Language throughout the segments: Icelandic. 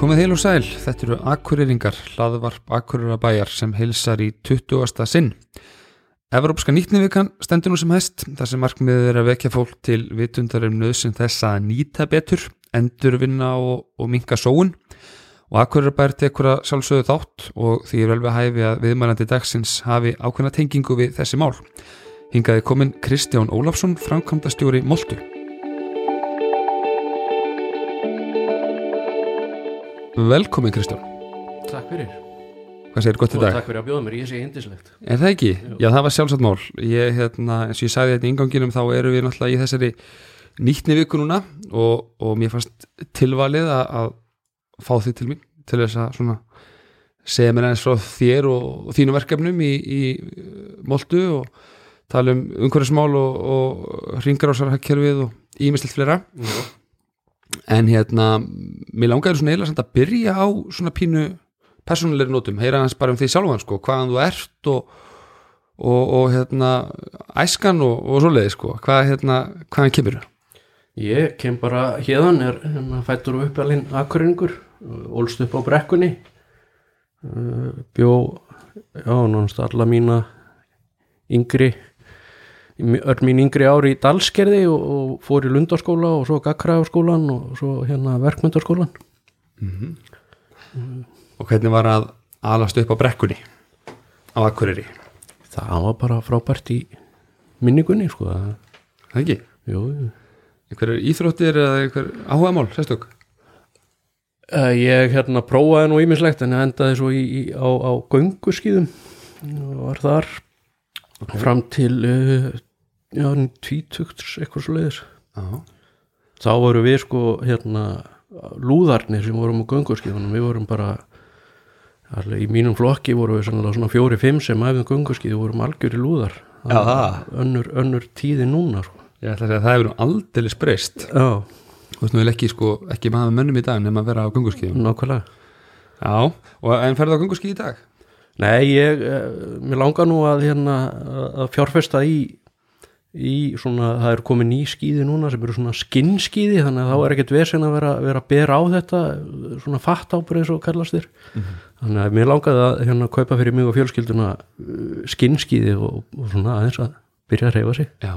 Komið heil og sæl, þetta eru Akureyringar, hlaðvarp Akureyrabæjar sem heilsar í 20. sinn. Evrópska nýtnivikan stendur nú sem hæst, þar sem markmiðið er að vekja fólk til vitundarum nöðsum þess að nýta betur, endurvinna og, og minka sóun. Og Akureyrabæjar tekur að sjálfsögðu þátt og því er vel við hæfi að viðmælandi dagsins hafi ákveðna tengingu við þessi mál. Hingaði komin Kristján Ólafsson, framkvæmdastjóri Moltu. Velkomin Kristján, Takk fyrir hvað segir gott í dag? takk fyrir að bjóða mér, ég sé hindislegt Er það ekki? Jú. Já, það var sjálfsagt mál. Ég, hérna, eins og ég sagði þetta í inganginum, þá erum við náttúrulega í þessari nýttni viku núna og, og mér fannst tilvalið að fá þig til mín til þess að svona segja mér eins frá þér og, þínu verkefnum í, í Moltu og tala um umhverfismál og, og ringarásarhagkerfið og ímislegt fleira. Já, En hérna, mér langaði svona eiginlega að byrja á svona pínu persónulegri nótum, heyra hans bara um því sjálfan sko, hvaðan þú ert og, og, og hérna æskan og, og svoleiði sko, hvað hérna, hvaðan kemur Ég kem bara hérðan, er hérna, fættur og uppalinn akkuringur, ólst upp á brekkunni. Uh, bjó já, nánast alla mína yngri öll mín yngri ári í Dalskerði og, og fór í Lundaskóla og svo Gakkræðarskólan og svo hérna Verkmyndaskólan og hvernig var að alast upp á brekkunni á Akureyri, það var bara frábært í minningunni sko það ekki? Jú, jú einhverjar íþróttir eða einhver áhugamál, sérstök? Uh, ég hérna prófaði nú ímislegt en endaði svo í, í, á, á gönguskíðum. Og var þar fram til uh, já, tvítugt eitthvað svo leiðis þá voru við sko hérna lúðarnir sem vorum á gönguskíðunum. Við vorum bara alveg, í mínum flokki voru við svona fjóri-fimm sem æfum gönguskíðu vorum algjöri lúðar. Já, það. önnur, önnur tíði núna sko. Ég ætla að segja að það hefur nú aldeilis breyst. Já, þú veist nú vel ekki sko, ekki maður mönnum í dag nema að vera á gönguskíðum. Nákvæmlega. Já, og en ferðu á gönguskíð í dag? Nei, ég, eh, mér langar nú að, hérna, að fjárfesta í, í svona, það er komið ný skíði núna sem eru svona skinnskíði þannig að þá er ekkert vesen að vera, vera að bera á þetta svona fatt ábreið svo kallast þér. Þannig að mér langaði að hérna kaupa fyrir mig og fjölskylduna uh, skinnskíði og, og svona aðeins að byrja að reyfa sig. Já,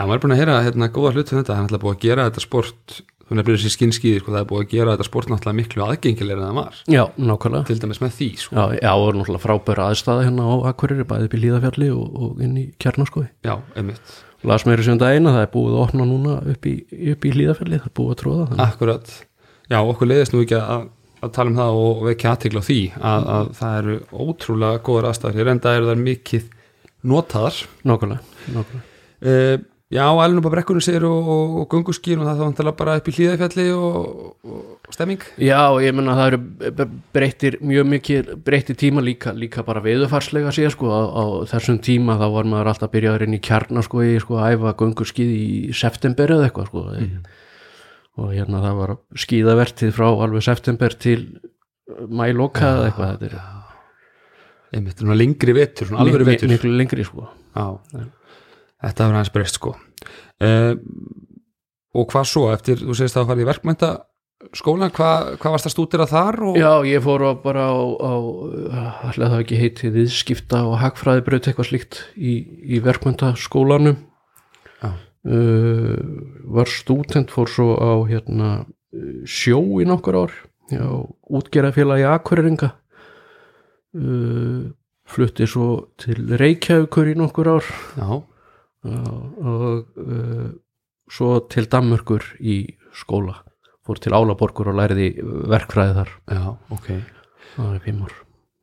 já maður er búin að heyra hérna góða hlut um þetta, það er náttúrulega búið að gera þetta sport þú nefnir þessi skinskíði, sko, það er búið að gera þetta sport náttúrulega miklu aðgengilega en það var. Já, nákvæmlega. Til dæmis með því, sko. Já, já, og náttúrulega frábæra aðstæða hérna á Akureyri, bæði upp í Líðafjalli og, og inn í Kjarnaskói Já, einmitt, las meiri sem daginn að það er búið að opna núna upp í, upp í hlýðafelli, það er búið að tróða þannig. akkurat. Já, okkur leiðist nú ekki að, að tala um það og vekja aðtegla á því að, að það eru ótrúlega góðar aðstæður, ég reynda eru það mikið notaðar. Nákvæmlega, nákvæmlega. uh, Já, alveg á brekkunum sér og, og, og gunguskín og það þá vantilega bara upp í hlýðafjalli og, og stemming? Já, ég menna það eru breyttir mjög mikið, breyttir tíma líka, líka bara veðufarslega séð sko, á, á þessum tíma þá var maður alltaf að byrja að reyna í kjarna sko, í sko, að æfa gönguskíð í september eða eitthvað sko, og hérna það var skíðavertið frá alveg september til mæloka eða eitthvað, þetta er einmitt, lengri vetur, svona alvöru miklu, lengri sko. Já, þetta hefur hans breyst sko. Uh, og hvað svo? Eftir, þú segist að það farið í verkmænta skólan, hvað, hvað varst að stúdira þar og Já, ég fór á bara á, á allir það ekki heiti viðskipta og hagfræðibraut eitthvað slíkt í, í verkmyndaskólanum Já. uh, var stúdent fór svo á hérna sjó í nokkur ár já, útgerðafélagi Akureyringa. Uh, flutti svo til Reykjavíkur í nokkur ár. Já, og uh, svo til Danmörkur í skóla. Fór til Álaborgur og læriði verkfræði þar. Já, ok. Það var í fimm ár.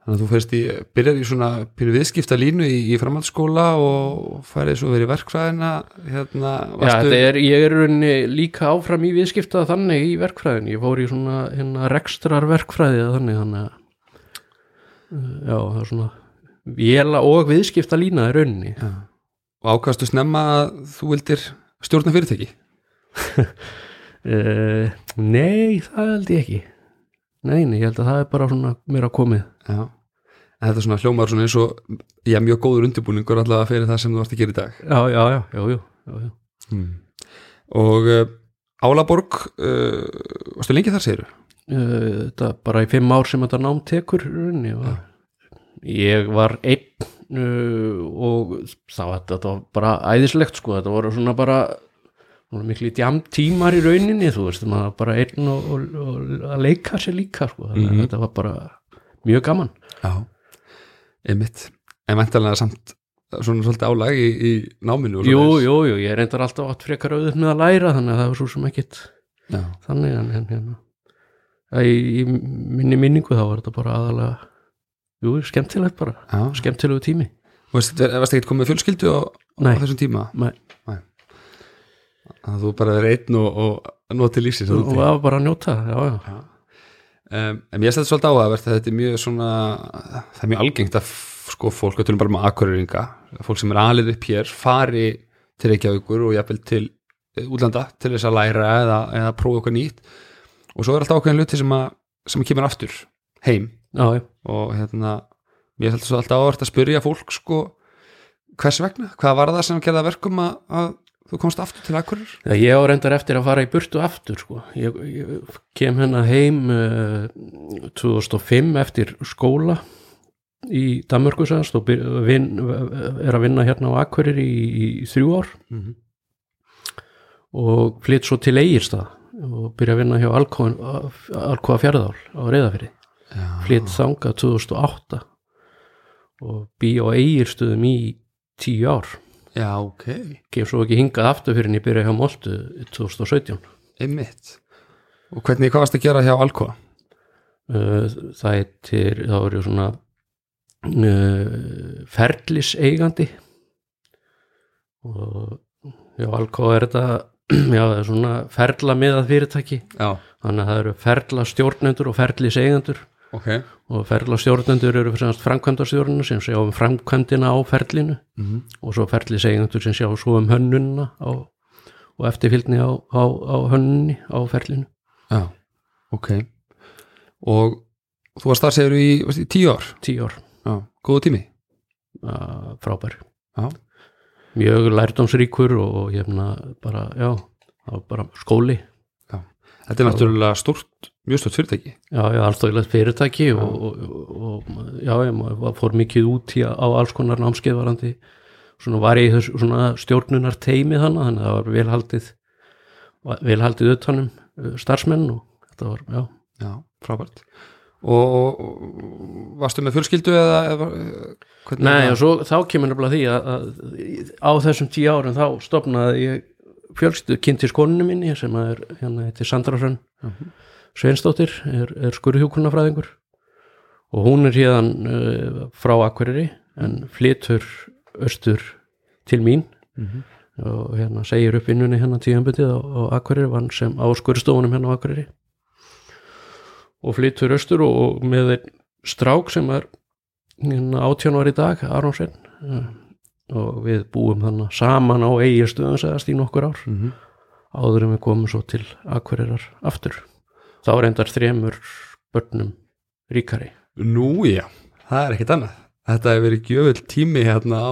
Þannig að þú fyrst í, byrjar í svona pínu viðskipta línu í, í framhaldsskóla og færið svo verið verkfræðina hérna, Já, varstu þetta er, ég er rauninni líka áfram í viðskipta þannig í verkfræðin ég fór í svona hérna, rekstrar verkfræði þannig þannig að uh, já, það er svona véla og viðskipta lína í rauninni. Já. Og ákastu snemma að þú vildir stjórna fyrirtæki? Uh, Nei, það held ég ekki. Nei, nei, ég held að það er bara svona mér að komið. Já, en þetta er svona hljómar svona eins og já, mjög góður undirbúningur allavega fyrir það sem þú vart að gera í dag. Já, já, já, já, já, já, já. hmm. og uh, Álaborg uh, varstu lengi þar Uh, þetta bara í fimm ár sem þetta nám tekur ég var, ég var einn og það var, þetta var bara æðislegt sko, þetta voru svona bara miklu tímar í rauninni þú veist, maður bara einn og, og, og að leika sér líka sko, að Mhm. þetta var bara mjög gaman. Já, einmitt. En væntalega samt svona svolítið álag í, í náminu Jú, jú, jú, ég reyndar alltaf átt frekar auðvitað með að læra þannig að það var svo sem ekkit já, þannig en, hérna. Í, í minni minningu þá var þetta bara aðalega jú, skemmtilegt bara, já. skemmtilegu tími og varst ekki komið með fjölskyldu á, á Nei. þessum tíma Nei. þannig að þú bara er einn og, og notið lífsins og það var bara að njóta, já, já. Um, en ég stætti svolítið áhugavert að þetta er mjög svona það er mjög algengt að sko fólk að tölum bara með akkurýringa fólk sem er alið upp hér fari til Reykjavíkur og jafnvel til eh, útlanda til þess að læra eða, eða prófa okkur nýtt og svo er alltaf ákveðin luti sem að sem kemur aftur heim já, og hérna ég stætti svo alltaf áhugavert að spyrja fólk sko hvers vegna, hvað var það sem gerða verkum að, að þú komst aftur til akkurir Já, ég á reyndar eftir að fara í burtu aftur sko. ég, ég kem hérna heim uh, 2005 eftir skóla í Danmörkusast og vin, er að vinna hérna á Akureyri í, í þrjú ár. Mm -hmm. og flytt svo til Egirstað og byrja að vinna hjá Alcoa fjörðál á reyðafyrir flytt þangað 2008 og bý á Egirstöðum í tíu ár. Já, ok, kem svo ekki hingað aftur fyrir en ég byrja hjá Moltu 2017 einmitt. Og hvernig, hvað varst að gera hjá Alcoa? Uh, það heitir þá er ég svona uh, ferliseigandi og já, Alcoa er þetta já, það er svona ferla miðað fyrirtæki. Já, þannig að það eru ferla stjórnendur og ferliseigandur ok. Og ferla stjórnendur eru fyrir framkvæmdarstjórnuna sem sjá um framkvæmdina á ferlinu mm og svo ferliseigandur sem sjá svo um hönnunna á, og eftirfylgni á, á, á hönnunni á ferlinu. Já, ok. Og þú varst þar segir í, í tíu ár? Tíu ár. Já, góðu tími? Uh, frábær. Já, mjög lærdómsríkur og hérna bara, já, bara skóli. Þetta er náttúrulega stort, mjög stort fyrirtæki. Já, já, allstóðilegt fyrirtæki og, og, og, já, ég fór mikið út í, á alls konar námskeiðvarandi svona var ég svona stjórnunar teimi þannig, þannig að það var velhaldið velhaldið utanum uh, starfsmenn og þetta var, já. Já, frábært. Og, og, varstu með fjölskyldu eða, eða Nei, og svo þá kemur nefnilega því að, að á þessum tíu árum þá stopnaði ég fjölskyldu kynntis konunum minni sem er hérna heitir Sandra Hrönn. Mhm. Sveinsdóttir er, er skurðhjúkunarfræðingur og hún er hérðan uh, frá Akureyri en flytur austur til mín Mhm. og hérna segir upp vinnunni hérna tíðanbundið á, á Akureyri vann sem á skurðstofunum hérna á Akureyri og flytur austur og, og með einn strák sem er hérna, átján var í dag, Aron Sveinn uh, og við búum þannig saman á eigirstöðum segast í nokkur ár Mhm. áður en við komum svo til Akureyrar aftur þá reyndar þremur börnum ríkari. Nú, já, það er ekkert annað. Þetta hefur verið gjöfull tími hérna á,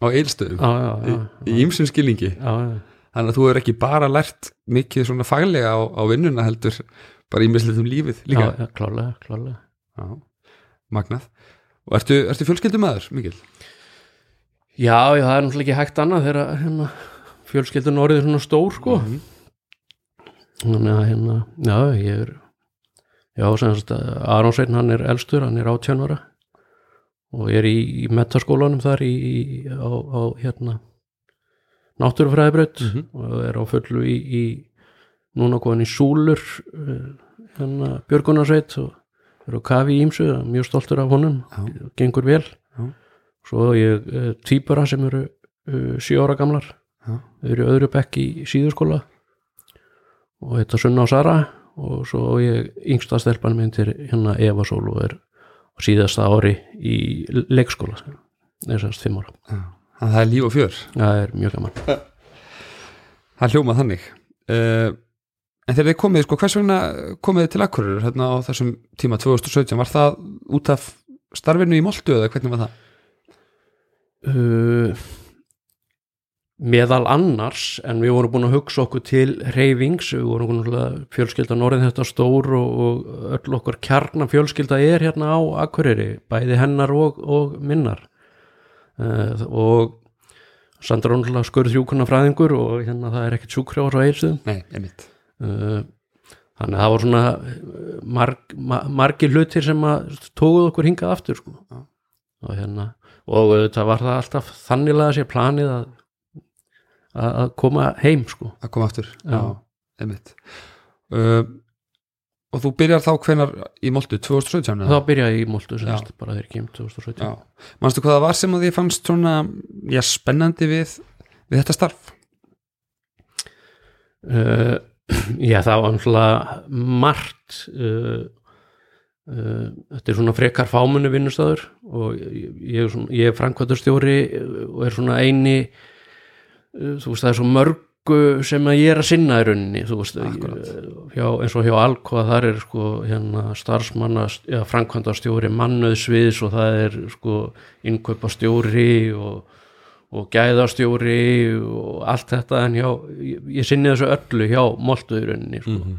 á eilstöðum já, já, já, í ýmsum skilningi. Já, já, þannig að þú hefur ekki bara lært mikið svona faglega á, á vinnuna heldur bara í mislitum lífið líka. Já, klálega, klálega Já, magnað. Og ertu, ertu fjölskyldumæður, Mikil? já, já, það er náttúrulega ekki hægt annað þegar hérna, fjölskyldun orðið svona stór sko. Mhm. Þannig að hérna, já, ég er já, semst Aron Sveinn hann er elstur, hann er 18 ára og er í, í metaskólanum þar í, í á, á hérna náttúrufræðibraut Mhm. og er á fullu í, í núna komin í Súlur uh, hérna Björgunarsveit og er á kafi í ímsu, mjög stoltur af honum Já. gengur vel Já. svo ég uh, týpura sem eru uh, sjö ára gamlar þau eru öðru bekk í síðurskóla og þetta Sunna og Sara og svo ég yngsta stelpan minn til hérna Eva Sól og er síðasta ári í leikskóla þessast fimm ára. Þannig að það er líf og fjör. Það er mjög gaman. Það hljómað þannig. Uh, en þegar þið komið, sko, hvers vegna komið þið til Akureyrar hérna á þessum tíma 2017, var það út af starfinu í Moltu eða hvernig var það? uh, meðal annars en við vorum búin að hugsa okkur til reyfings, við vorum fjölskyldan orðin þetta stór og, og öll okkar kjarnan fjölskylda er hérna á Akureyri, bæði hennar og, og minnar. Uh, og Sandra Rónla skurð þrjúkunna fræðingur og hérna það er ekkert sjúkrjáður á eilsum Nei, einmitt. Uh, þannig að það var svona marg, ma margir hlutir sem að tókuð okkur hingað aftur sko. Og hérna og það var það alltaf þannilega sér planið að, að koma heim sko. að koma aftur Já. einmitt uh, og þú byrjar þá hvenar í Moltu 2017 þá byrjaði ég í semst bara þegar ég kem 2017 Já. manstu hvað það var sem að því fannst svona já, spennandi við, við þetta starf uh, já það var náttúrulega margt uh, uh, þetta er svona frekar fámunni vinnustöður og ég, ég, er er framkvæmdastjóri og er svona eini þú veist það er svo mörgu sem að ég er að sinna í rauninni þú veist Akkúrat. hjá, eins og hjá Alcoa þar er sko hérna starfsmanna ja, framkvæmdastjóri mannöðsviðs og það er sko innkaupastjóri og og gæðastjóri og allt þetta en hjá, ég, ég sinni þessu öllu hjá moltuðurinni sko. Mhm.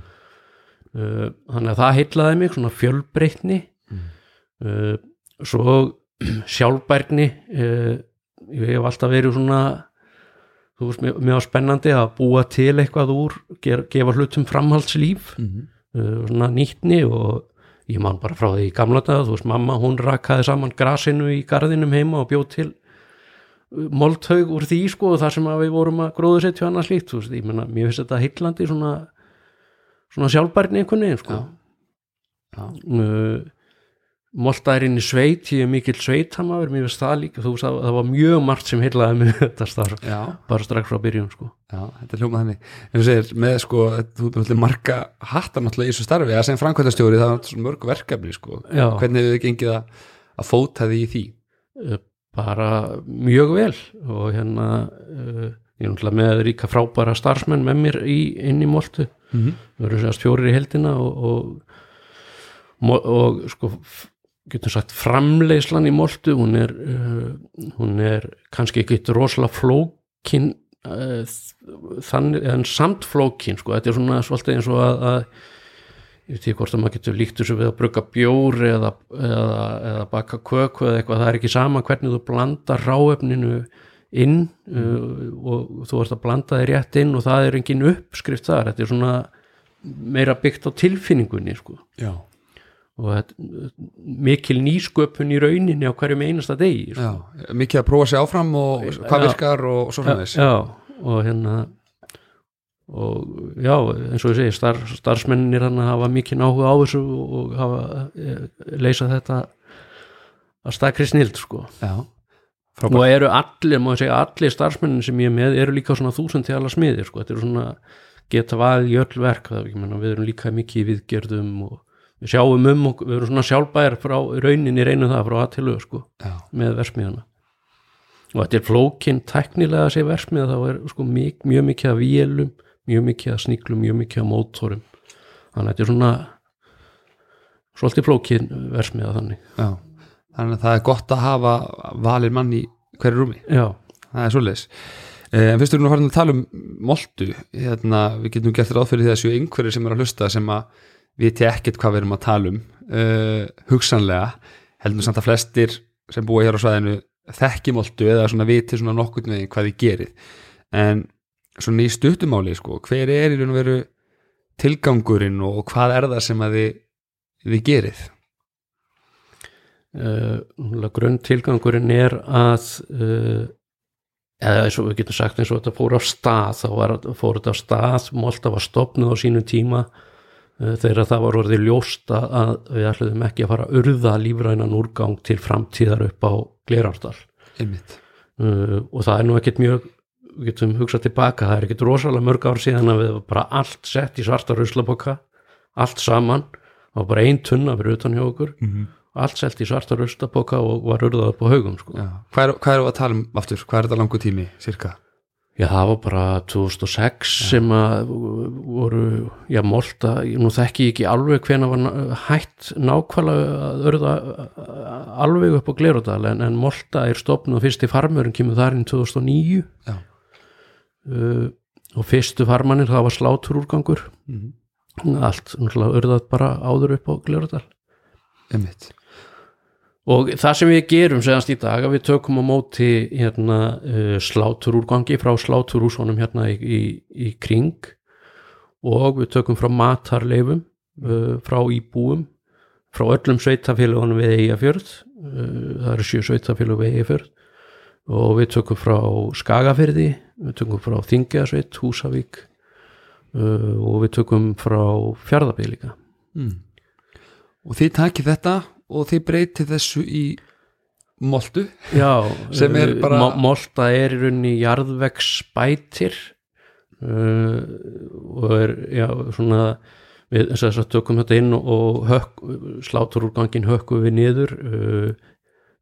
uh, þannig að það heillaði mig svona fjölbreytni uh, svo sjálfbærni uh, ég hef alltaf verið svona þú veist, mér var spennandi að búa til eitthvað úr, ger, gefa hlutum framhaldslíf Mhm. uh, svona nýttni og ég man bara frá því í gamla dag, þú veist, mamma hún rakaði saman grasinu í garðinum heima og bjóð til moldhaug úr því sko og þar sem við vorum að gróðu setja annað slíkt, þú veist, ég menna mér finnst þetta heitlandi svona svona sjálfbærni einhvern veginn sko Já. uh, Moltaðurinn í sveit ég er mikill sveitamaður, mér finnst það líka þú veist, það, það var mjög margt sem heilaði með þetta starf, Já, bara strax frá byrjun sko. Já, þetta er hljómað þannig. En þú segir, með sko, þú náttúrulega marga hattar náttúrulega í þessu starfi, að sem framkvæmtastjóri það er mörg verkefni, sko. Já. hvernig hefur þið gengið að, að fóta því í því? Uh, bara mjög vel og hérna uh, ég er náttúrulega með ríka frábæra starfsmenn með mér í, inn í Moltu. Mm -hmm. við erum sérst fjórir í heldina og, og, og, sko getum sagt framleiðslan í Moltu hún er, uh, hún er kannski ekki rosalega flókin uh, þannig, en samt flókin sko, þetta er svona svolítið eins og að, að ég veit ekki hvort að maður getur líkt þessu við að brugga bjór eða, eða, eða baka köku eða eitthvað, það er ekki sama hvernig þú blandar ráefninu inn uh, og þú ert að blanda þér rétt inn og það er engin uppskrift þar, þetta er svona meira byggt á tilfinningunni sko. Já, og mikil nýsköpun í rauninni á hverjum einasta degi sko. já, mikið að prófa sig áfram og hvað Já. virkar og svo framvegs já, og hérna og já, eins og ég segi star, starfsmennir hann hafa mikið áhuga á þessu og hafa e, leysa þetta að stakri snild sko Já, og eru allir, ég segja, allir starfsmennin sem ég er með eru líka svona þúsund til alla smiðir sko, þetta eru svona geta valið í öll verk er við erum líka mikið viðgerðum og við sjáum um okkur, við erum svona sjálfbæðar frá rauninni reynum það frá aðtilu sko, með versmiðana og þetta er flókin teknilega að segja versmiða þá er sko mjög, mjög mikið af vélum mjög mikið af sníklum, mjög mikið af mótorum. Þannig að þetta er svona svolítið flókin versmiða þannig. Já. Þannig að það er gott að hafa valir mann í hverju rúmi. Já, það er svoleiðis. Eh, en fyrst erum við farin að tala um moltu. Hérna, við getum gert ráð fyrir því að séu einhverjir sem er að hlusta sem að viti ekkert hvað við erum að tala um uh, hugsanlega, heldur samt að flestir sem búa hér á svæðinu þekki moltu eða svona viti svona nokkurn veginn hvað þið gerið. En svona í stuttumáli sko, hver er í raun og veru tilgangurinn og hvað er það sem að þið, þið gerið? Uh, grunn tilgangurinn er að uh, eða eins og við getum sagt eins og þetta fór á stað þá var, fór þetta á stað Molta var stopnuð á sínu tíma þegar það var orðið ljósta að við ætluðum ekki að fara að urða lífrænan úrgang til framtíðar upp á Glerárdal einmitt, uh, og það er nú ekkert mjög við getum hugsað tilbaka, það er ekkert rosalega mörg ár síðan að við var bara allt sett í svarta ruslaboka, allt saman var bara ein tunna fyrir utan hjá okkur mm -hmm. allt selt í svarta ruslaboka og var urðað upp á haugum sko. Já. Hvað, er, hvað við að tala um aftur? Hvað er þetta langu tími, cirka? Já, það var bara 2006 sem að voru, já, Molta, nú þekki ég ekki alveg hvena var hætt nákvæmlega að örða alveg upp á Glerodal en, en Molta er stopnud og fyrsti farmurinn kemur þar inn 2009 Já. uh, og fyrstu farmanir það var sláturúrgangur Mhm. allt náttúrulega örðað bara áður upp á Glerodal Einmitt. Og það sem við gerum segast í dag að við tökum á móti hérna, uh, sláturúrgangi frá sláturúsónum hérna í, í, í kring. Og við tökum frá matarleifum uh, frá íbúum frá öllum sveitafélagunum við Eyjafjörð. Uh, það eru sjö sveitafélag við Eyjafjörð. Og við tökum frá Skagafyrði við tökum frá Þingjarsveit, Húsavík uh, og við tökum frá Fjarðabíð líka. Mm. Og þið takið þetta og þið breytið þessu í moltu Já, Sem er uh, bara- mo- Molta er í rauninni jarðvegsspætir uh, og er já, svona við þess að tökum þetta inn og hökk, sláturúrgangin hökkum við niður uh,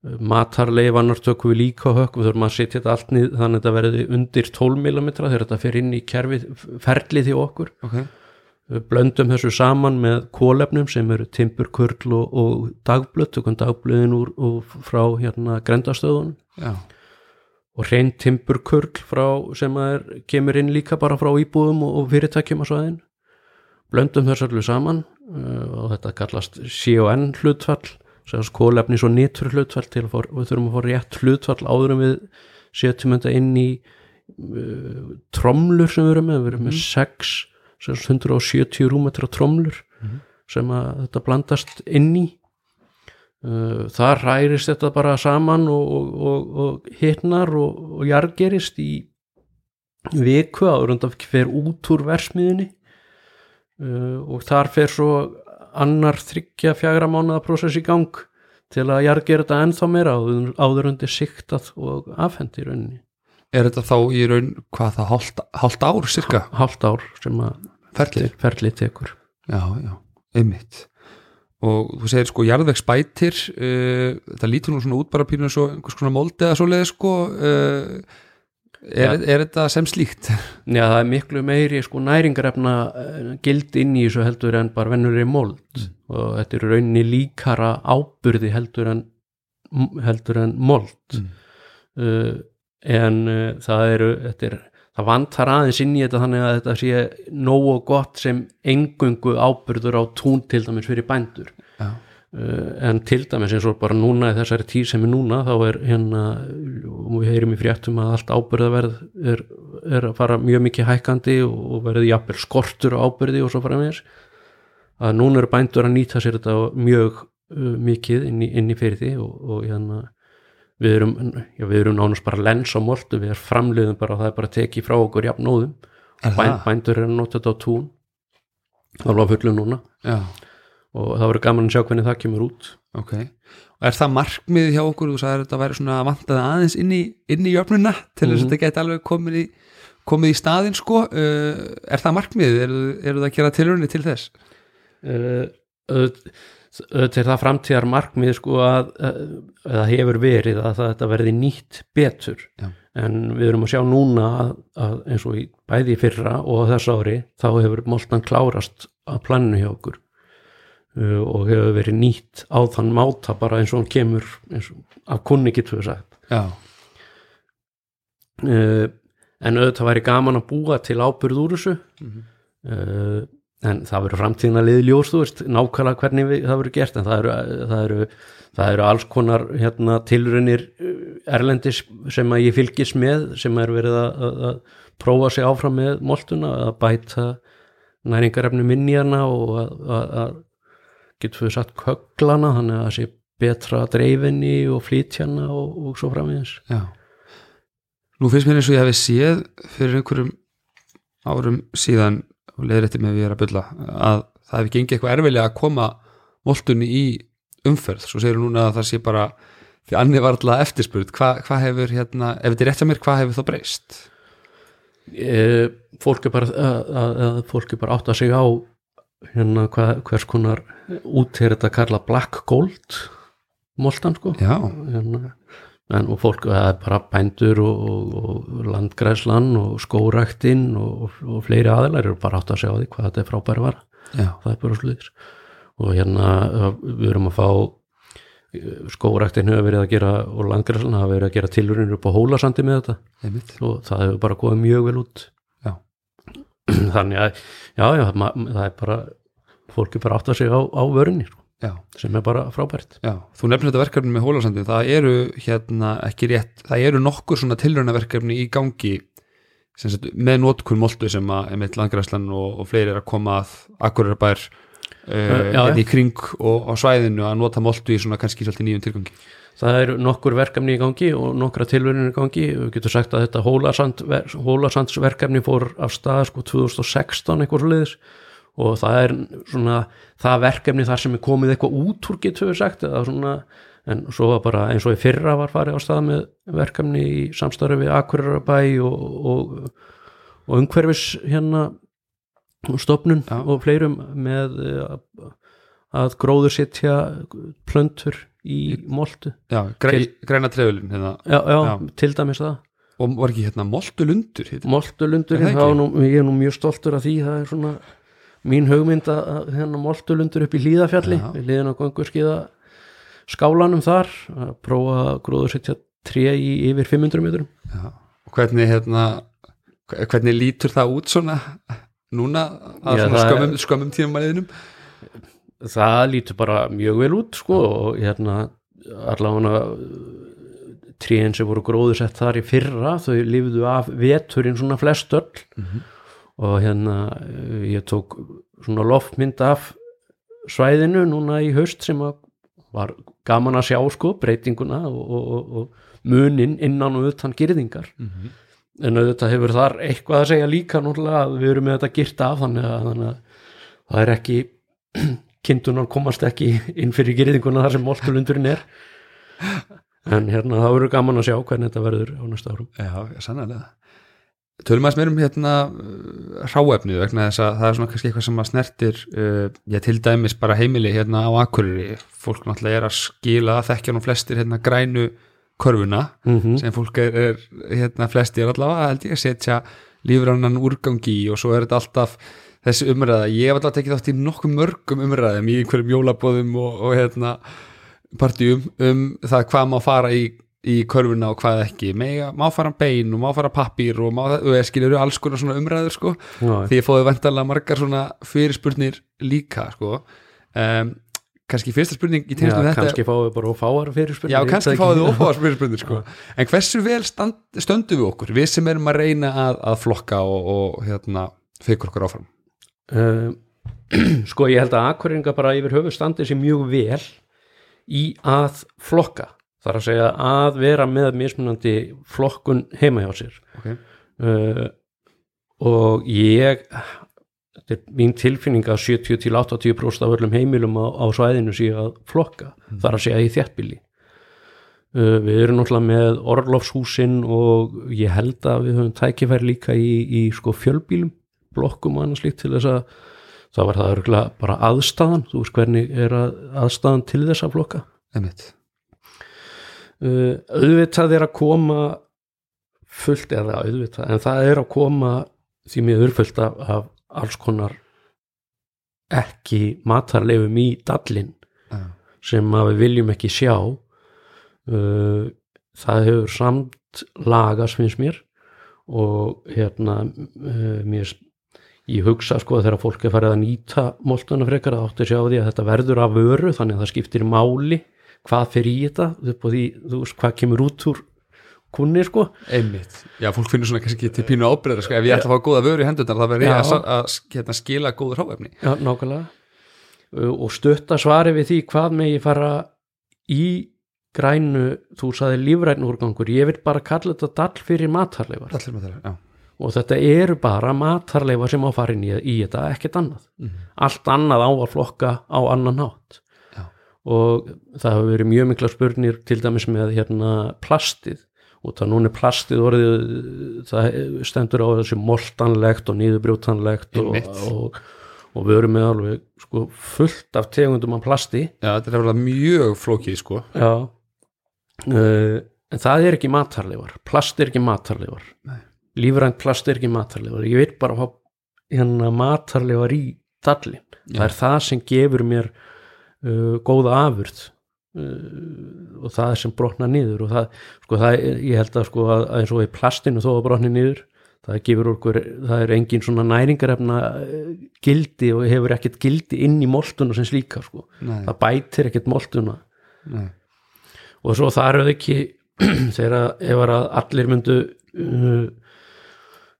matarleifanar tökum við líka hökk við þurfum að setja þetta allt niður þannig að þetta verði undir 12 mm þegar þetta fer inn í kerfið ferlið í okkur okay. Blöndum þessu saman með kólefnum sem eru timburkurl og, og dagblöð, tökum dagblöðin úr, frá hérna grendastöðun og hrein timburkurl frá sem að er, kemur inn líka bara frá íbúðum og, og fyrirtækjum á svæðin blöndum þessu allir saman uh, og þetta kallast CON hlutfall sem er kólefnis og nitur hlutfall til að fá, við þurfum að fá rétt hlutfall áður en við setjum þetta inn í uh, tromlur sem við erum með, við erum með sex sem sagt 170 rúmetra tromlur sem að þetta blandast inn í. Uh, þar hærist þetta bara saman og, og, og, og hitnar og, og jargerist í viku en það fer út úr versmiðinni uh, og þar fer svo annar þryggja fjagra mánuða prósess í gang til að jargera þetta ennþá meira áður, áður undir siktað og afhend í rauninni. Er þetta þá í raun hvað það, hálft ár cirka hálft ár sem að ferlið? ferlið tekur Já, já, einmitt og þú segir sko jarðvegsbætir uh, þetta lítur nú svona út bara pínu svo einhvers konar moldi eða svoleiði sko uh, er, er þetta sem slíkt? Já, það er miklu meiri sko næringarefna eh, gild inn í þessu heldur en bara vennur í mold og þetta er rauninni líkara áburði heldur en heldur en mold Mm. uh, en það eru þetta er, það vantar aðeins inn í þetta þannig að þetta sé nógu gott sem engungu áburður á tún til dæmis fyrir bændur. Já, uh, en til dæmis eins og bara núna í þessari tíð sem er núna þá er hérna og við heyrim í fréttum að allt ábyrðaverð er, er að fara mjög mikið hækkandi og verði jafnvel skortur á ábyrði og svo fara með þess að núna eru bændur að nýta sér þetta mjög uh, mikið inn í, inn í fyrir því og, og hérna við erum, já, við erum nánast bara lens á moltu, við erum framliðum bara og það er bara tekið frá okkur jafnóðum. Bæn, það? bændur er að nota þetta á tún. Alveg á fullu núna. Já, og það verður gaman að sjá hvernig það kemur út. Ok. Og er það markmið hjá okkur, þú sagðir að þetta væri svona að vantaði aðeins inn í, inn í jöfnuna til þess að Mhm. þetta geti alveg komið í komið í staðinn sko. Uh, er það markmið, eru, eru það að gera tilrunni til þess? uh, auðvitað er það framtíðar markmið sko að, að það hefur verið að þetta verði nýtt betur. Já. en við erum að sjá núna að, að eins og í bæði fyrra og þess ári þá hefur moltan klárast að planinu hjá okkur. Uh, og hefur verið nýtt á þann máta bara eins og hann kemur eins og af kunni getur við sagt. Já, uh, en auðvitað væri gaman að búa til ábyrð úr þessu. Mhm. uh, en það verður framtíðin að liði ljós þú veist, nákvæmlega hvernig við, það verður gert en það eru, það eru, það eru alls konar hérna, tilrunir erlendis sem að ég fylgis með sem er verið að, að, að prófa sig áfram með moltuna að bæta næringarefni minniðana og að, getur við satt köglana þannig að það sé betra dreifinni og flytjana og, og svo framvegis. Já. Nú finnst mér eins og ég hefði séð fyrir einhverjum árum síðan og leiðir eftir með að við erum að bylla að það hefði gengið eitthvað erfilega að koma voltunni í umferð. Svo segir núna að það sé bara því annir var alltaf eftirspurð. Hvað hva hefur hérna, ef þetta er rétt að mér, hvað hefur þá breyst? e, fólk er bara að, að, að fólk er bara átt að segja á hérna hva, hvers konar út er þetta að kalla black gold moltan sko. Hérna, en og fólk, það er bara bændur og, og, og landgræslan og skóræktinn og, og fleiri aðeinar eru bara átt að segja á því hvað þetta er frábæri var já, það er bara sluðis og hérna við erum að fá skóræktin hefur verið að gera og landgræslan hafa verið að gera tilurinnir upp á hólasandi með þetta. Einmitt. Og það hefur bara góðið mjög vel út. Já. þannig að já, já, það er bara fólk er bara átt að segja á, á vörunni sko, já, sem er bara frábært. Já, þú nefnir þetta verkefni með hólasandi það eru hérna ekki rétt það eru nokkur svona tilraunaverkefni í gangi sagt, með notkun moltu sem að emitt landgræslan og, og fleiri er að koma að akkurarbær uh, já. í kring og á svæðinu að nota moltu í svona kannski svolítið nýjum tilgangi. Það er nokkur verkefni í gangi og nokkra tilvörunir í gangi. Við getum sagt að þetta hólasand, hólasandsverkefni fór af stað sko 2016 eitthvað svo liðis og það er svona það verkefni þar sem er komið eitthvað út úr getur við sagt svona en svo var bara eins og í fyrra var farið á stað með verkefni í samstarfi við Akureyrabæ og, og, og umhverfis hérna stofnun Já. og fleirum með eh, að gróður setja plöntur í græ, Til- græna trefulin hérna. já, já, Já. til dæmis það og var ekki hérna moltulundur hérna? Nú, ég er nú mjög stoltur af því það er svona mín hugmynd að hérna moltulundur upp í hlýðafjalli Já. við liðin á göngur skálanum þar að prófa að gróður setja tré í yfir 500 metrum. Já, og hvernig hérna hvernig lítur það út svona núna að Já, svona það er- skömmum, skömmum tímamæliðinum það lítur bara mjög vel út sko og hérna allavega tríin sem voru gróðusett þar í fyrra þau lifðu af veturinn svona flest öll og hérna eh, ég tók svona loftmynd af svæðinu núna í haust sem var gaman að sjá sko breytinguna og, og, og, munin innan og utan gyrðingar en auðvitað hefur þar eitthvað að segja líka núlega að við erum með þetta gyrt af þannig að, þannig að það er ekki kindunar komast ekki inn fyrir gyrðinguna þar sem moltulundurinn er. En hérna það verður gaman að sjá hvernig þetta verður á næsta árum. Já, sannlega Tölum aðeins meir um hérna uh, hráefnið vegna þess að það er svona kannski eitthvað sem að snertir uh, já, til dæmis bara heimili hérna á Akureyri. Fólk náttúrulega er að skila þekkja nú flestir hérna grænu körfuna mm sem fólk er, er hérna flestir allavega held ég að setja lífrannan úrgangi og svo er þetta alltaf þessi umræða, ég hef alltaf tekið þátt í nokkuð mörgum umræðum í einhverjum jólabóðum og, og hérna partíum um það hvað má fara í, í körfuna og hvað ekki. Mega, má fara bein og má fara pappír og, má, skilur alls konar svona umræður sko. Því ég fóði vendarlega margar svona fyrirspurnir líka sko. Um, kannski fyrsta spurning í við þetta kannski fáum við bara ófáar fyrir Já, kannski fáið þið ófáðar spyrirspurnir sko. En hversu vel stand, stöndum við okkur? Við sem erum að reyna að, að flokka og, og hérna, fekur okkur áfram. Uh, sko ég held að akkuringa bara yfir höfu standi sér mjög vel í að flokka þar að segja að vera með mismunandi flokkun heima hjá sér. Okay. uh, og ég þetta er mín tilfinning að 70 til 80% af öllum heimilum á, á svæðinu sé að flokka. Þar að segja í þjættbíli uh, við erum náttúrulega með orlofshúsin og ég held að við höfum tækifæri líka í, í sko fjölbílum blokkum og annars líkt til þess að það var það örgulega bara aðstæðan þú veist hvernig er að, aðstæðan til þess að flokka? Einmitt. Uh, auðvitað er að koma fullt eða auðvitað en það er að koma því miður fullt af, af alls konar ekki matarleifum í dallin Já. sem að við viljum ekki sjá uh, það hefur samt lagast finnst mér og hérna uh, mér ég hugsa sko að þegar fólk er farið að nýta moltuna frekar að átti að sjá því að þetta verður af vöru þannig að það skiptir máli hvað fyrir í þetta upp á því, þú veist, hvað kemur út úr kunni sko Einmitt. Já, fólk finnur svona kannski til pínu ábyrðar sko. ef ég ætla að fá góða vöru í hendurnar þá verður ég að, að hérna, skila góður hráefni Já, nákvæmlega Uh, og stutta svari við því hvað með ég fara í grænu, þú saði lífræn úrgangur, ég vil bara kalla þetta dall fyrir matarleifar Allir með þeirra, já og þetta eru bara matarleifar sem á farin í, í þetta, ekkert annað Mhm. allt annað á að flokka á annan hátt. Og það hefur verið mjög mikla spurnir til dæmis með hérna plastið. Og það núna er plastið orðið það stendur á þessu moltanlegt og nýðubrjótanlegt og, og, og við erum með alveg sko, fullt af tegundum af plasti. Já, þetta er verið mjög flókið sko. Já. Uh, en það er ekki matarleifar. Plast er ekki matarleifar. Nei. lífrænt plast er ekki matarleifar. Ég veit bara hérna matarleifar í dallin, Já. það er það sem gefur mér uh, góða afurð uh, og það sem brotna niður og það, sko, það er, ég held að sko að, eins og í plastinu þó að brotni niður það gefur okkur, það er engin svona næringarefna eh, gildi og hefur ekkert gildi inn í moltuna sem slíka sko, Nei, það bætir ekkert moltuna. Nei, og svo það eru ekki þegar ef að allir myndu uh,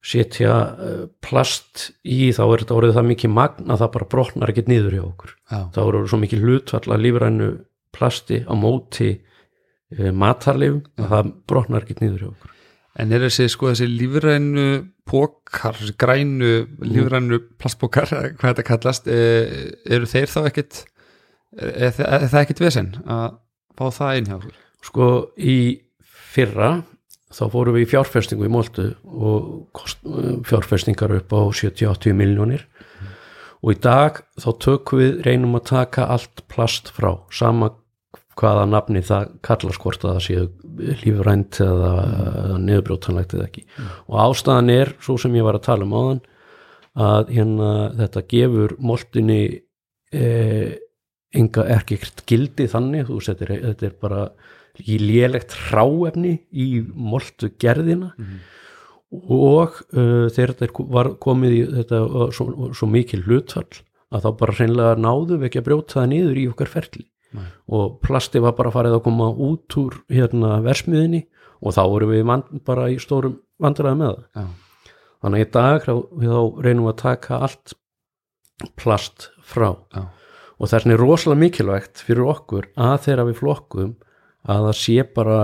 setja uh, plast í þá er þetta orðið það mikið magn að það bara brotnar ekkert niður hjá okkur. Já, þá eru svo mikið hlutfall að lífrænu plasti á móti uh, matarleifum að það brotnar ekkert niður hjá okkur. En er þessi, sko, þessi lífrænu pókar, grænu lífrænu plastpókar, hvað þetta kallast, e, eru þeir þá ekkit, er, er, það- er ekkit vesen að fá það inn hjá okkur? sko í fyrra þá fórum við í fjárfestingu í Móltu og kost, fjárfestingar upp á 70-80 miljónir og í dag þá tökum við reynum að taka allt plast frá sama hvaða nafni það kallast hvort að það séu lífrænt eða, eða niðurbrjótanlegt eða ekki. Og ástæðan er, svo sem ég var að tala um áðan að hérna þetta gefur moltinni eh, enga ekkert gildi þannig, þú setur, þetta er bara lélegt hráefni í moltu gerðina. Og uh, þegar þetta var komið í þetta var svo, svo mikil hlutfall að þá bara hreinlega náðu við ekki að brjóta það niður í okkar ferli. Nei. og plasti var bara farið að koma út úr hérna versmiðinni og þá vorum við vand, bara í stórum vandræði með það. Já, þannig að í dag þá, þá reynum við að taka allt plast frá. Já, og vegna er rosalega mikilvægt fyrir okkur að þegar við flokkum að það sé bara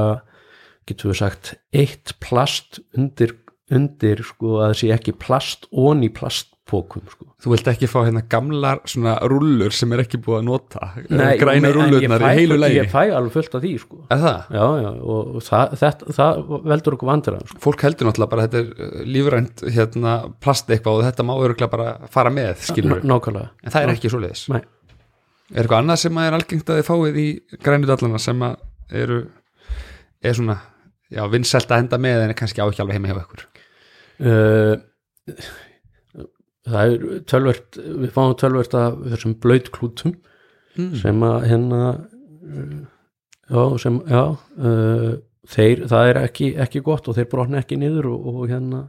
getur við sagt eitt plast undir, undir sko að það sé ekki plast í plastpókum sko. Þú vilt ekki fá hérna gamlar svona rúllur sem er ekki búið að nota Nei, grænu en ég rúllurnar fæ- í heilu lægi ég fæ alveg fullt af því sko. Það? já, já, og það, þetta, það veldur okkur vandræðan sko. Fólk heldur náttúrulega bara þetta er uh, lífrænt hérna plast eitthvað og þetta má öruglega bara fara með, skilur Ná- nákvæmlega En það er ekki svoleiðis Nei. Er eitthvað annað sem að er algengt að þið fáið í grænu dallana sem að eru er svona, já, vinsælt að henda með en er kannski á ekki alveg heima hjá ykkur uh, það er tölvert við fáum tölvert af þessum blöytklútum mm. sem að hérna uh, já, sem, já uh, þeir, það er ekki, ekki gott og þeir brotna ekki niður og, og hérna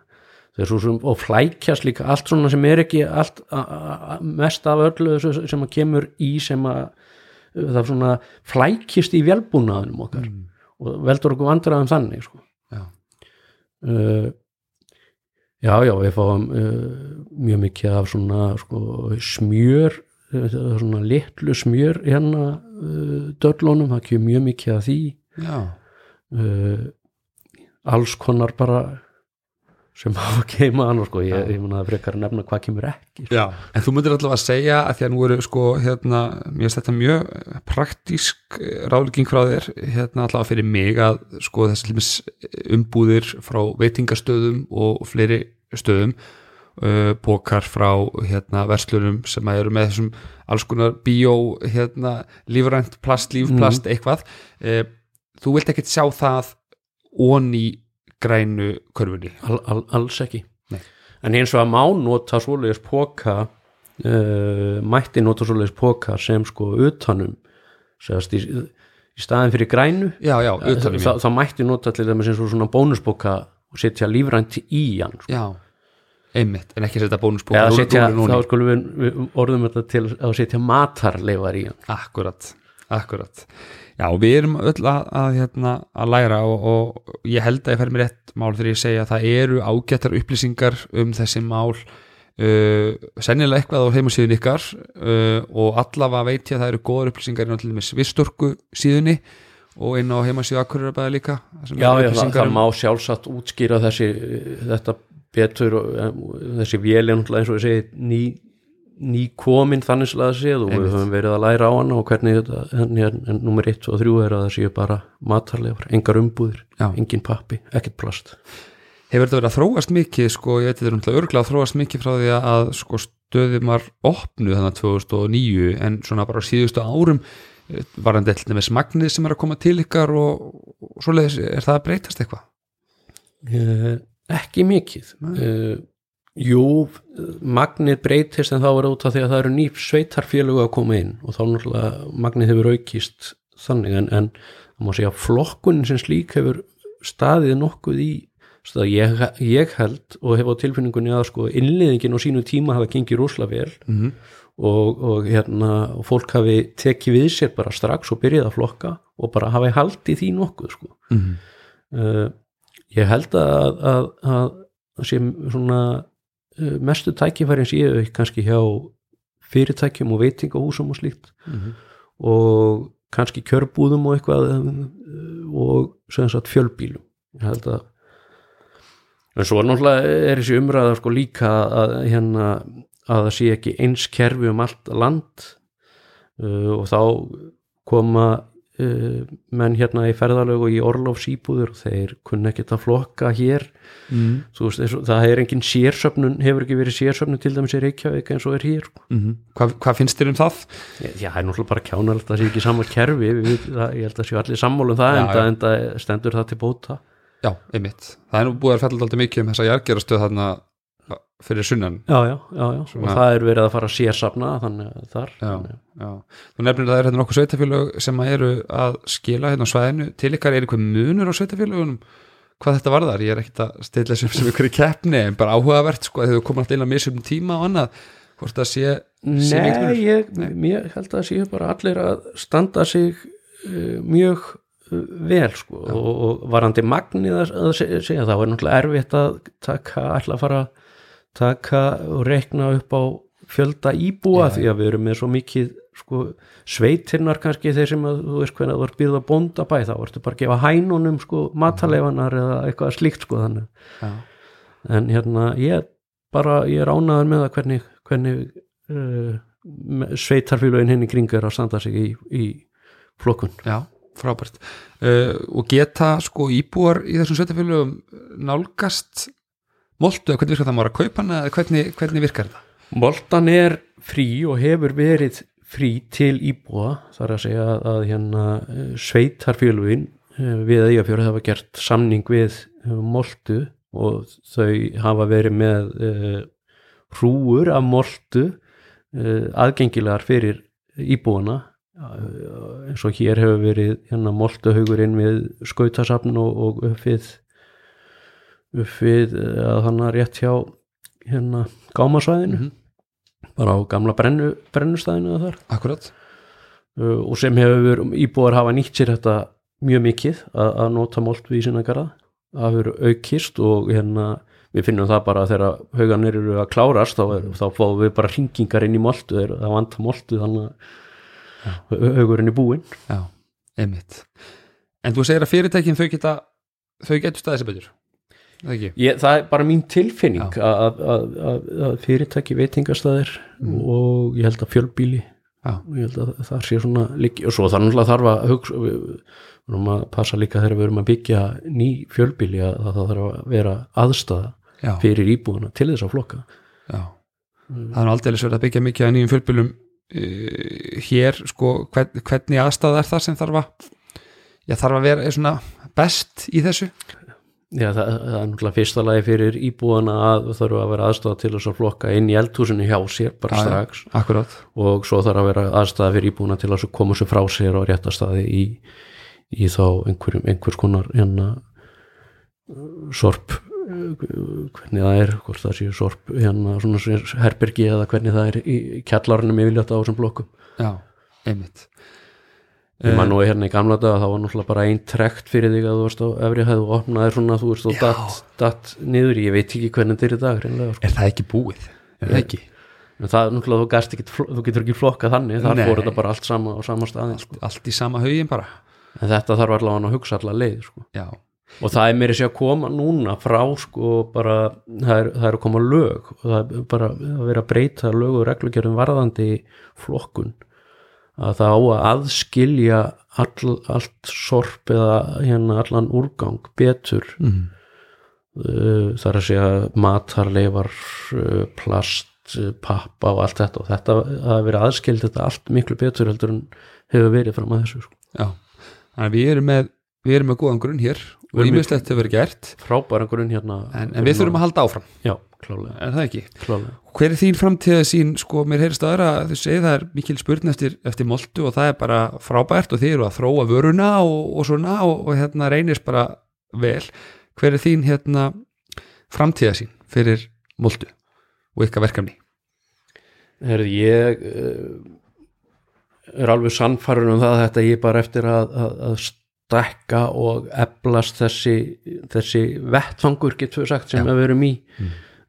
sem, og flækjast líka allt svona sem er ekki allt, a, a, a, mest af öllu sem að kemur í sem að það svona flækjast í velbúnaðunum okkar Mm. og veldur okkur vandræðum þannig sko. Já, uh, já, já, við fáum uh, mjög mikið af svona sko, smjör uh, svona litlu smjör hérna dörlunum, það kemur mjög mikið af því já, alls konar bara sem hafa keima annars sko, ég, ég mun að frekar að nefna hvað kemur ekki sko. En þú myndir allavega að segja að því að nú eru sko hérna, mér finnst þetta mjög praktísk ráðlíking frá þér hérna allavega fyrir mig að sko þessi hlumis umbúðir frá veitingastöðum og fleiri stöðum uh, bókar frá hérna verslunum sem að eru með þessum alls konar bíó hérna lífrænt plast, lífplast, eitthvað. Uh, þú vilt ekkert sjá það onni grænu körfunni. Al, al, alls ekki. Nei. en eins og að má nota svoleiðis póka uh, mætti nota svoleiðis póka sem sko utanum segast, í, í staðin fyrir grænu. Já, já, utanum þá, þá mætti nota til eins og svona bónuspóka og setja lífrænt í hann sko. Já, einmitt, en ekki setja bónusbóka eða setja, þá skulum við, við orðum þetta til að setja matarleifar í hann. Akkurat, akkurat Já, við erum öll að, að, hérna, að læra og, og ég held að ég fer mér rétt mál þegar ég segja að það eru ágættar upplýsingar um þessi mál uh, sennilega eitthvað á heimasíðun ykkar uh, og allavega veit ég að það eru góðar upplýsingar inn á til dæmis vistorku síðunni og inn á heimasíðu akkururabæða líka já, já, það, það um- má sjálfsagt útskýra þessi, þetta betur og, um, þessi vél náttúrulega eins og ég segi ný, ný komin þannig að séð og Einmitt. við höfum verið að læra á hana og hvernig þetta, en, en, nummer 1 og 3 er að það séu bara matarleifar, engar umbúðir Já. engin pappi, ekkert plast Hefur þetta verið að þróast mikið, sko, ég veit þetta er náttúrulega örglega að þróast mikið frá því að sko, stöðum var opnuð þannig 2009 en svona bara síðustu árum varandi til dæmis magnið sem er að koma til ykkar og, og svoleiðis, er það að breytast eitthvað? Uh, ekki mikið uh, jú, magnið breytist en þá er út af því að það eru ný sveitarfélögu að koma inn og þá náttúrulega magnið hefur aukist þannig en, en það má segja að flokkunin sem slík hefur staðið nokkuð í ég, ég held og hef á tilfinningunni að sko innliðingin og sínu tíma hafa gengið rúsla vel Mm -hmm. og, og, hérna, og fólk hafi tekið við sér bara strax og byrjið að flokka og bara hafi haldið því nokkuð sko. Mm uh, ég held að að, að, að sé svona mestu tækifærin séu kannski hjá fyrirtækjum og veitingahúsum og slíkt. -hmm. og kannski kjörbúðum og eitthvað uh, og sem sagt fjölbílum ég held að en svo náttúrulega er þessi umræða sko líka að hérna að það sé ekki eins kerfi um allt land. Uh, og þá koma menn hérna í ferðalög og í orlofsýbúður og þeir kunna ekkert að flokka hér Mm þú veist, það er engin sérsöfnun hefur ekki verið sérsöfnun til dæmis í Reykjavík eins og er hér -hmm. Hvað, hvað finnst þér um það? Já, það er náttúrulega bara kjánalegt að það sé ekki sama kerfi við, það, ég held að séu allir sammála um það Já, en, já. en það stendur það til bóta Já, einmitt. Það er nú búið að fella alltaf mikið um þessa jargerastöð þarna fyrir sunnan. Já, já, já, og það er verið að fara sérsafna þannig að þar. Þú nefnir að það er hérna nokkuð sveitafélög sem að eru að skila hérna á svæðinu. Til ykkar er eitthvað munur á sveitafélögunum? Hvað þetta varðar? Ég er ekkit að stilla sem sem ykkur í keppni, en bara áhugavert sko, að þau koma alltaf inn að misum tíma og annað. Hvort það sé, sé mikill munur? Nei, ég, ég held að séu bara allir að standa sig uh, mjög uh, vel sko og, og varandi magnið að, að se- segja þá er náttúrulega erfitt að taka, ætla að fara að taka og reikna upp á fjölda íbúa Já, því að við erum með svo mikið sko, sveitirnar kannski þeir sem að þú veist hvernig þú ert býrð að bónda bæ þá ertu bara að gefa hænunum sko mataleifanar eða eitthvað slíkt sko þannig Já. en hérna ég bara, ég er ánaður með það hvernig, hvernig uh, sveitarfélögin henni kring er að standa sig í, í flokkun Já, frábært. Uh, og geta sko íbúar í þessum sveitafélögum nálgast moltu, eða hvernig virkar það maður að kaupa hana, eða hvernig, hvernig virkar það? Moltan er frí og hefur verið frí til íbúa þar að segja að, hérna eh, sveitarfélögin eh, við eigafjörð hafa gert samning við eh, moltu og þau hafa verið með uh, hrúur af moltu uh, aðgengilegar fyrir íbúana eins og hér hefur verið hérna moltuhaugurinn við skautasafn og, og upp við upp við eh, að hann er rétt hjá hérna gámasvæðinu Mhm. bara á gamla brennu, brennustæðinu þar Akkurat. uh, og sem hefur íbúar hafa nýtt sér þetta mjög mikið að, að nota moltu í sinna garða það hefur aukist og hérna við finnum það bara þegar hauganir eru að klárast þá, er, þá fáum við bara hringingar inn í þegar það vanta moltu þannig að haugurinn er búinn Já, einmitt. En þú segir að fyrirtækin þau geta, þau getur staðið sér betur. Ég, það er bara mín tilfinning að, að, að, að fyrirtæki veitingastæðir og ég held að fjölbíli Já. og ég held að það sé svona líki og svo það náttúrulega þarf að hugsa við erum að passa líka þegar við erum að byggja ný fjölbíli að það þarf að vera aðstæða Já, fyrir íbúðuna til þess að flokka. Já. Það er aldrei verið að byggja mikið að nýjum fjölbylum uh, hér, sko, hvern, hvernig aðstæða er það sem þarf að, já, þarf að vera svona best í þessu? Já, það, það er náttúrulega fyrsta lagi fyrir íbúðana að þarf að vera aðstæða til þess að flokka inn í eldhúsinu hjá sér bara strax Akkurat. og svo þarf að vera aðstæða fyrir íbúðuna til að koma sér frá sér á réttastaði í, í þá einhverjum, einhvers konar hérna sorp hvernig það er, hvort það séu sorp hérna svona herbergi eða hvernig það er í kjallarunum yfirljátt á þessum blokkum Já, einmitt. Ég man nú hérna í gamla dag það var náttúrulega bara einn trekt fyrir þig að þú varst á efri hæð og opnaðir svona þú veist og Já. datt, datt niður ég veit ekki hvernig þetta er í dag reynlega, sko. Er það ekki búið? Er það ekki? en það náttúrulega þú, gast ekki, þú getur ekki flokkað þannig þar fór þetta bara allt sama á sama staðin sko. Allt í sama haugin bara? en þetta þarf allavega að hugsa allar leið sko. Já. og það er meiri sér að koma núna frá sko bara það er, það er að koma lög og það er bara að vera að breyta lög og reglugjörðum varðandi flokkun að það á að aðskilja all, allt sorp eða hérna allan úrgang betur. Mm. er að segja matarleifar uh, plast plast, pappa og allt þetta. Og þetta hafa verið aðskild þetta allt miklu betur heldur en hefur verið fram að þessu sko. Já, þannig að við erum með við erum með góðan grunn hér og ímislegt hefur verið gert. frábæra grunn hérna en, en við þurfum að halda áfram, Já, klálega, er það ekki? klálega. Hver er þín framtíða sín, sko, mér heyrist aðra að þau segið það er mikil spurn eftir, eftir moltu og það er bara frábært og þið eru að þróa vöruna og, og svona og, og hérna reynist bara vel hver er þín hérna framtíða sín fyrir moltu og ykkar verkefni? Herði, ég uh, er alveg sannfærun um það að þetta ég bara eftir að, að, að stekka og eflast þessi, þessi vettfangur getur við sagt sem Já. við verum í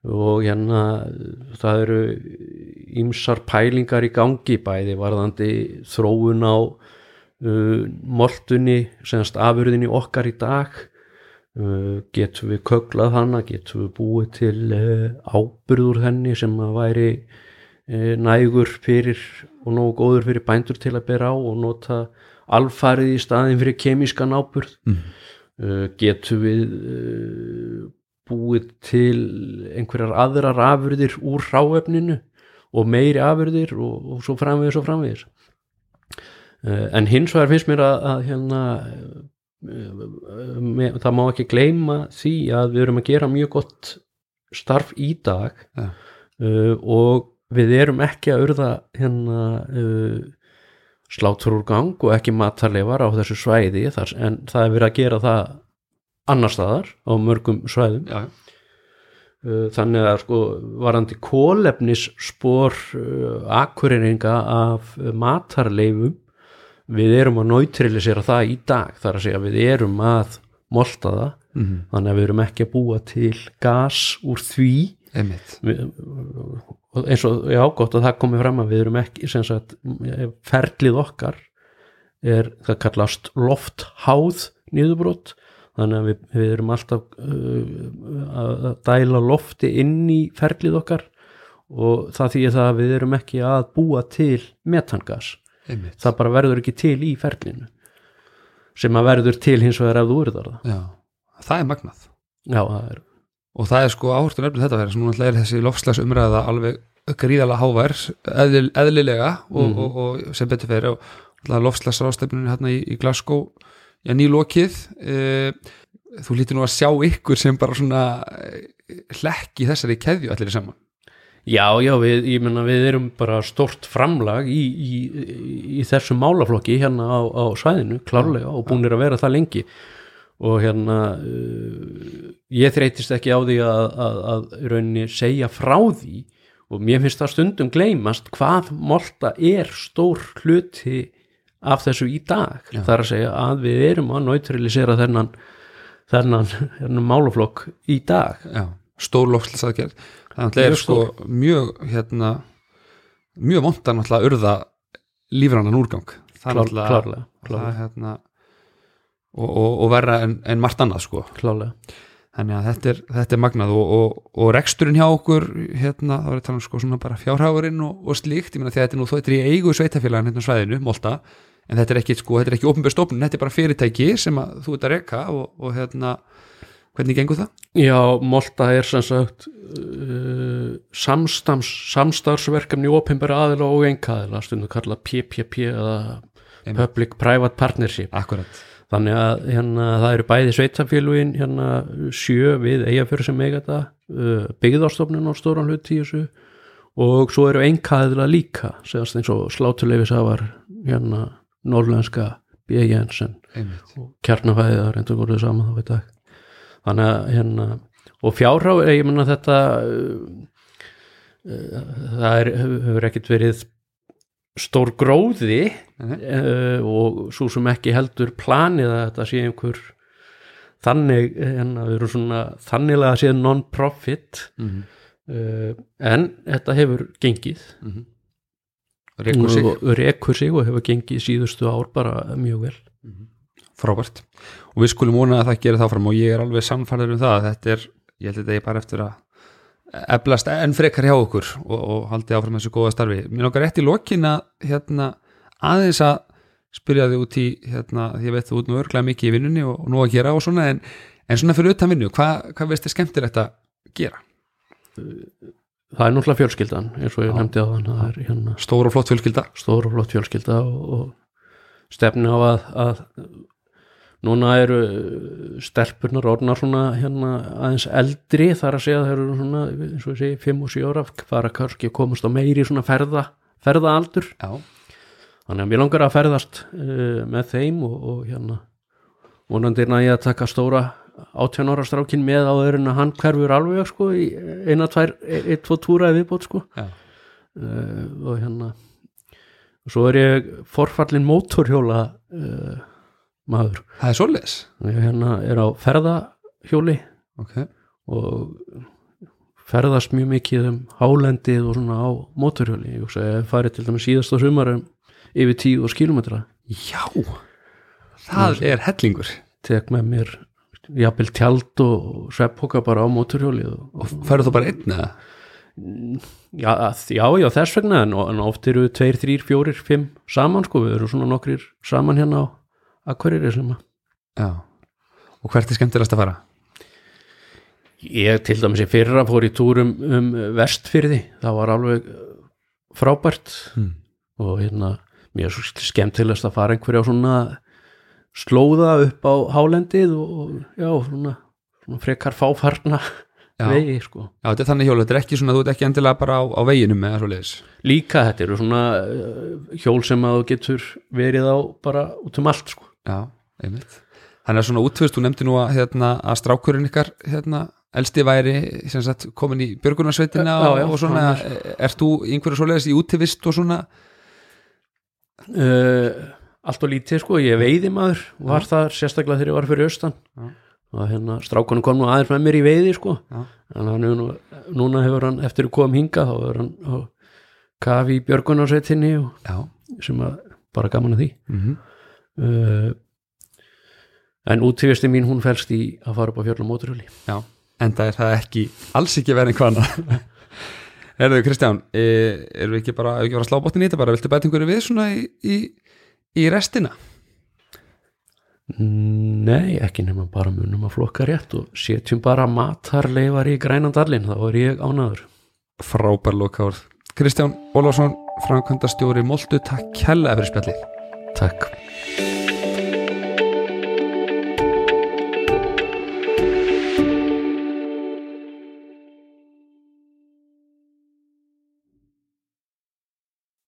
og hérna það eru ýmsar pælingar í gangi bæði varðandi þróun á uh, moltunni semst afurðinni okkar í dag uh, getum við köglað hana getum við búið til uh, ábyrður henni sem að væri uh, nægur fyrir og nógu góður fyrir bændur til að bera á og nota alfarið í staðin fyrir kemískan ábyrð Mm. uh, getum við uh, búið til einhverjar aðrar afurðir úr hráefninu og meiri afurðir og, og svo framvegis og framvegis uh, en hins vegar finnst mér að, að hérna uh, með, það má ekki gleyma því að við erum að gera mjög gott starf í dag Ja. uh, og við erum ekki að urða hérna uh, sláturúrgang og ekki matarleifar á þessu svæði þar, en það er verið að gera það annar staðar á mörgum svæðum. Já, Uh, þannig að sko varandi kólefnis spór uh, akureyringa af matarleifum við erum að neutralisera það í dag. Þar að segja við erum að molta það. Mm þannig að við erum ekki að búa til gas úr því. Við, eins og já gott að það komi fram að við erum ekki sem sagt ferlið okkar er það kallast loftháð niðurbrot þannig að við, við erum alltaf uh, að dæla lofti inn í ferlið okkar og það því að við erum ekki að búa til metangas. Einmitt. Það bara verður ekki til í ferlinu sem að verður til hins vegar ef þú urðar það. Já, það er magnað. Já, það er. Og það er sko áhortu nefnir þetta verið sem núna er þessi lofslags umræða alveg gríðalega hávær eðl, eðlilega og, Mhm. og, og sem betur fyrir og lofslags rástefninu hérna í, í Glasgow já, nýlokið e, þú lítur nú að sjá ykkur sem bara svona e, hlekki þessari keðju allir saman. Já, já, við, ég menna við erum bara stort framlag í, í, í þessum málaflokki hérna á, á svæðinu, klárlega og búinir að vera það lengi. Og hérna uh, ég þreytist ekki á því að, að, að rauninni segja frá því. Og mér finnst það stundum gleymast hvað molta er stór hluti af þessu í dag. Já. þar að segja að við erum að neutralisera þennan þennan, þennan málaflokk í dag. Já, stór lofslagsaðgerð það er sko mjög hérna mjög vondan náttúrulega að urða lífrannan úrgang. Það er náttúrulega hérna og, og, og verra en, en margt annað sko. Klárlega. þannig að þetta er, þetta er magnað og, og, og reksturinn hjá okkur hérna, þá er þetta um sko svona bara fjárhagurinn og, og slíkt, ég meina því að þetta er nú þó þetta er í eigu sveitafélagan hérna svæðinu, Molta en þetta er ekki, sko, þetta er ekki opinbjör stofnun þetta er bara fyrirtæki sem að þú ert að reka og, og hérna, hvernig gengur það? Já, Molta er sem sagt uh, samstams, samstarfsverkefni ópinbæra aðila og engaðila stundum kalla PPP eða. Public Private Partnership Akkurat, þannig að hérna, það eru bæði sveitafélugin hérna, sjö við eigafjör sem eiga þetta uh, byggðarstofnun á stóran hlut í þessu og svo eru engaðila líka segast eins og slátuleifis að var hérna norrlenska B. Jensen. Einmitt. Og kjarnafæðið það reyndur voruð saman þá í dag. Þannig að hérna og fjárhá, ég menna þetta uh, uh, það er, hefur ekkert verið stór gróði uh, og svo sem ekki heldur planið að þetta sé einhver þannig, hérna við erum svona þanniglega að sé non-profit uh, en þetta hefur gengið. -hmm. Rekur sig, og rekur sig og hefur gengið síðustu ár bara mjög vel. Frábært. Og við skulum vona að það gerir það fram og ég er alveg samfærður um það að þetta er, ég held að þetta er bara eftir að eflast enn frekar hjá okkur og, og haldi áfram þessu góða starfi. Mér nokkar rétt í lokin að hérna, aðeins að spyrja þig út í hérna, ég veit þú út nú örglega mikið í vinnunni og, og nú að gera og svona en, en svona fyrir utan vinnu, hvað hva veist þið skemmtilegt að gera? Það er náttúrulega fjölskyldan eins og ég nefndi á þann hérna stór og flott fjölskylda. stór og flott fjölskylda og, og stefni á að, að núna eru stelpurnar orðnar svona hérna aðeins eldri þar að segja það eru svona eins og ég segi 5 og 7 ára fara kannski að komast á meiri svona ferða ferðaaldur. Já, þannig að mér langar að ferðast uh, með þeim og, og hérna vonandi er nægja að taka stóra 18 ára strákin með áður en að hann hverfur alveg sko í eina, tvær, eitt, tvo túra viðbót sko. Uh, og hérna svo er ég forfallin mótorhjóla uh, maður. Það er svoleiðis? Ég hérna er á ferðahjóli ok, og ferðast mjög mikið um hálendið og svona á mótorhjóli. Ég farið til dæmis síðasta sumar um yfir 10 kilometra já. Það er hellingur. Tek með mér jafnvel tjald og sveppoka bara á mótorhjóli og, færðu þú bara einn eða? Já, já, já, þess vegna en, en oft eru við tveir, þrýr, fjórir, fimm saman sko, við erum svona nokkrir saman hérna á Akureyri sem að já, og hvert er skemmtilegast að fara? Ég til dæmis í fyrra fór í túrum um vestfyrði, það var alveg uh, frábært. Hmm. og hérna, mér er svo skemmtilegast að fara einhverja svona slóða upp á hálendið og já, svona, svona frekar fáfarna vegi sko. Já, þetta er þannig hjól, þetta er ekki svona þú ert ekki endilega bara á, á veginum eða svoleiðis? Líka þetta eru svona uh, hjól sem að þú getur verið á bara út um allt sko. Já, einmitt. Þannig að svona útvist, þú nefndi nú að, hérna, að strákurinn ykkar hérna, elsti væri sagt, komin í björgunarsveitina Já, já, og, svona, ert þú einhverju svoleiðis í útivist og svona? Uh, allt og lítið sko, ég veiði maður var þar sérstaklega þegar ég var fyrir austan. Já. og hérna strákunum kom nú aðeins með mér í veiði sko. Já. en hann hefur nú, núna hefur hann eftir að koma hinga þá hefur hann á kafi í björgunarsveitinni sem að bara gaman að því. Mm uh, en útífisti mín hún felst í að fara upp á fjöllum móturhjóli en það er það ekki, alls ekki verið einhvað annað Erðu Kristján, e, erum við ekki bara, ef ekki bara að slá bóttin í þetta bara, viltu bæta einhverju við svona í, í, í restina? Nei, ekki nema bara munum að flokka rétt og setjum bara matarleifar í grænandallin, þá er ég ánaður Frábær lokaður Kristján Ólafsson, framkvæmdastjóri Moltu, takk kella fyrir spjallið. Takk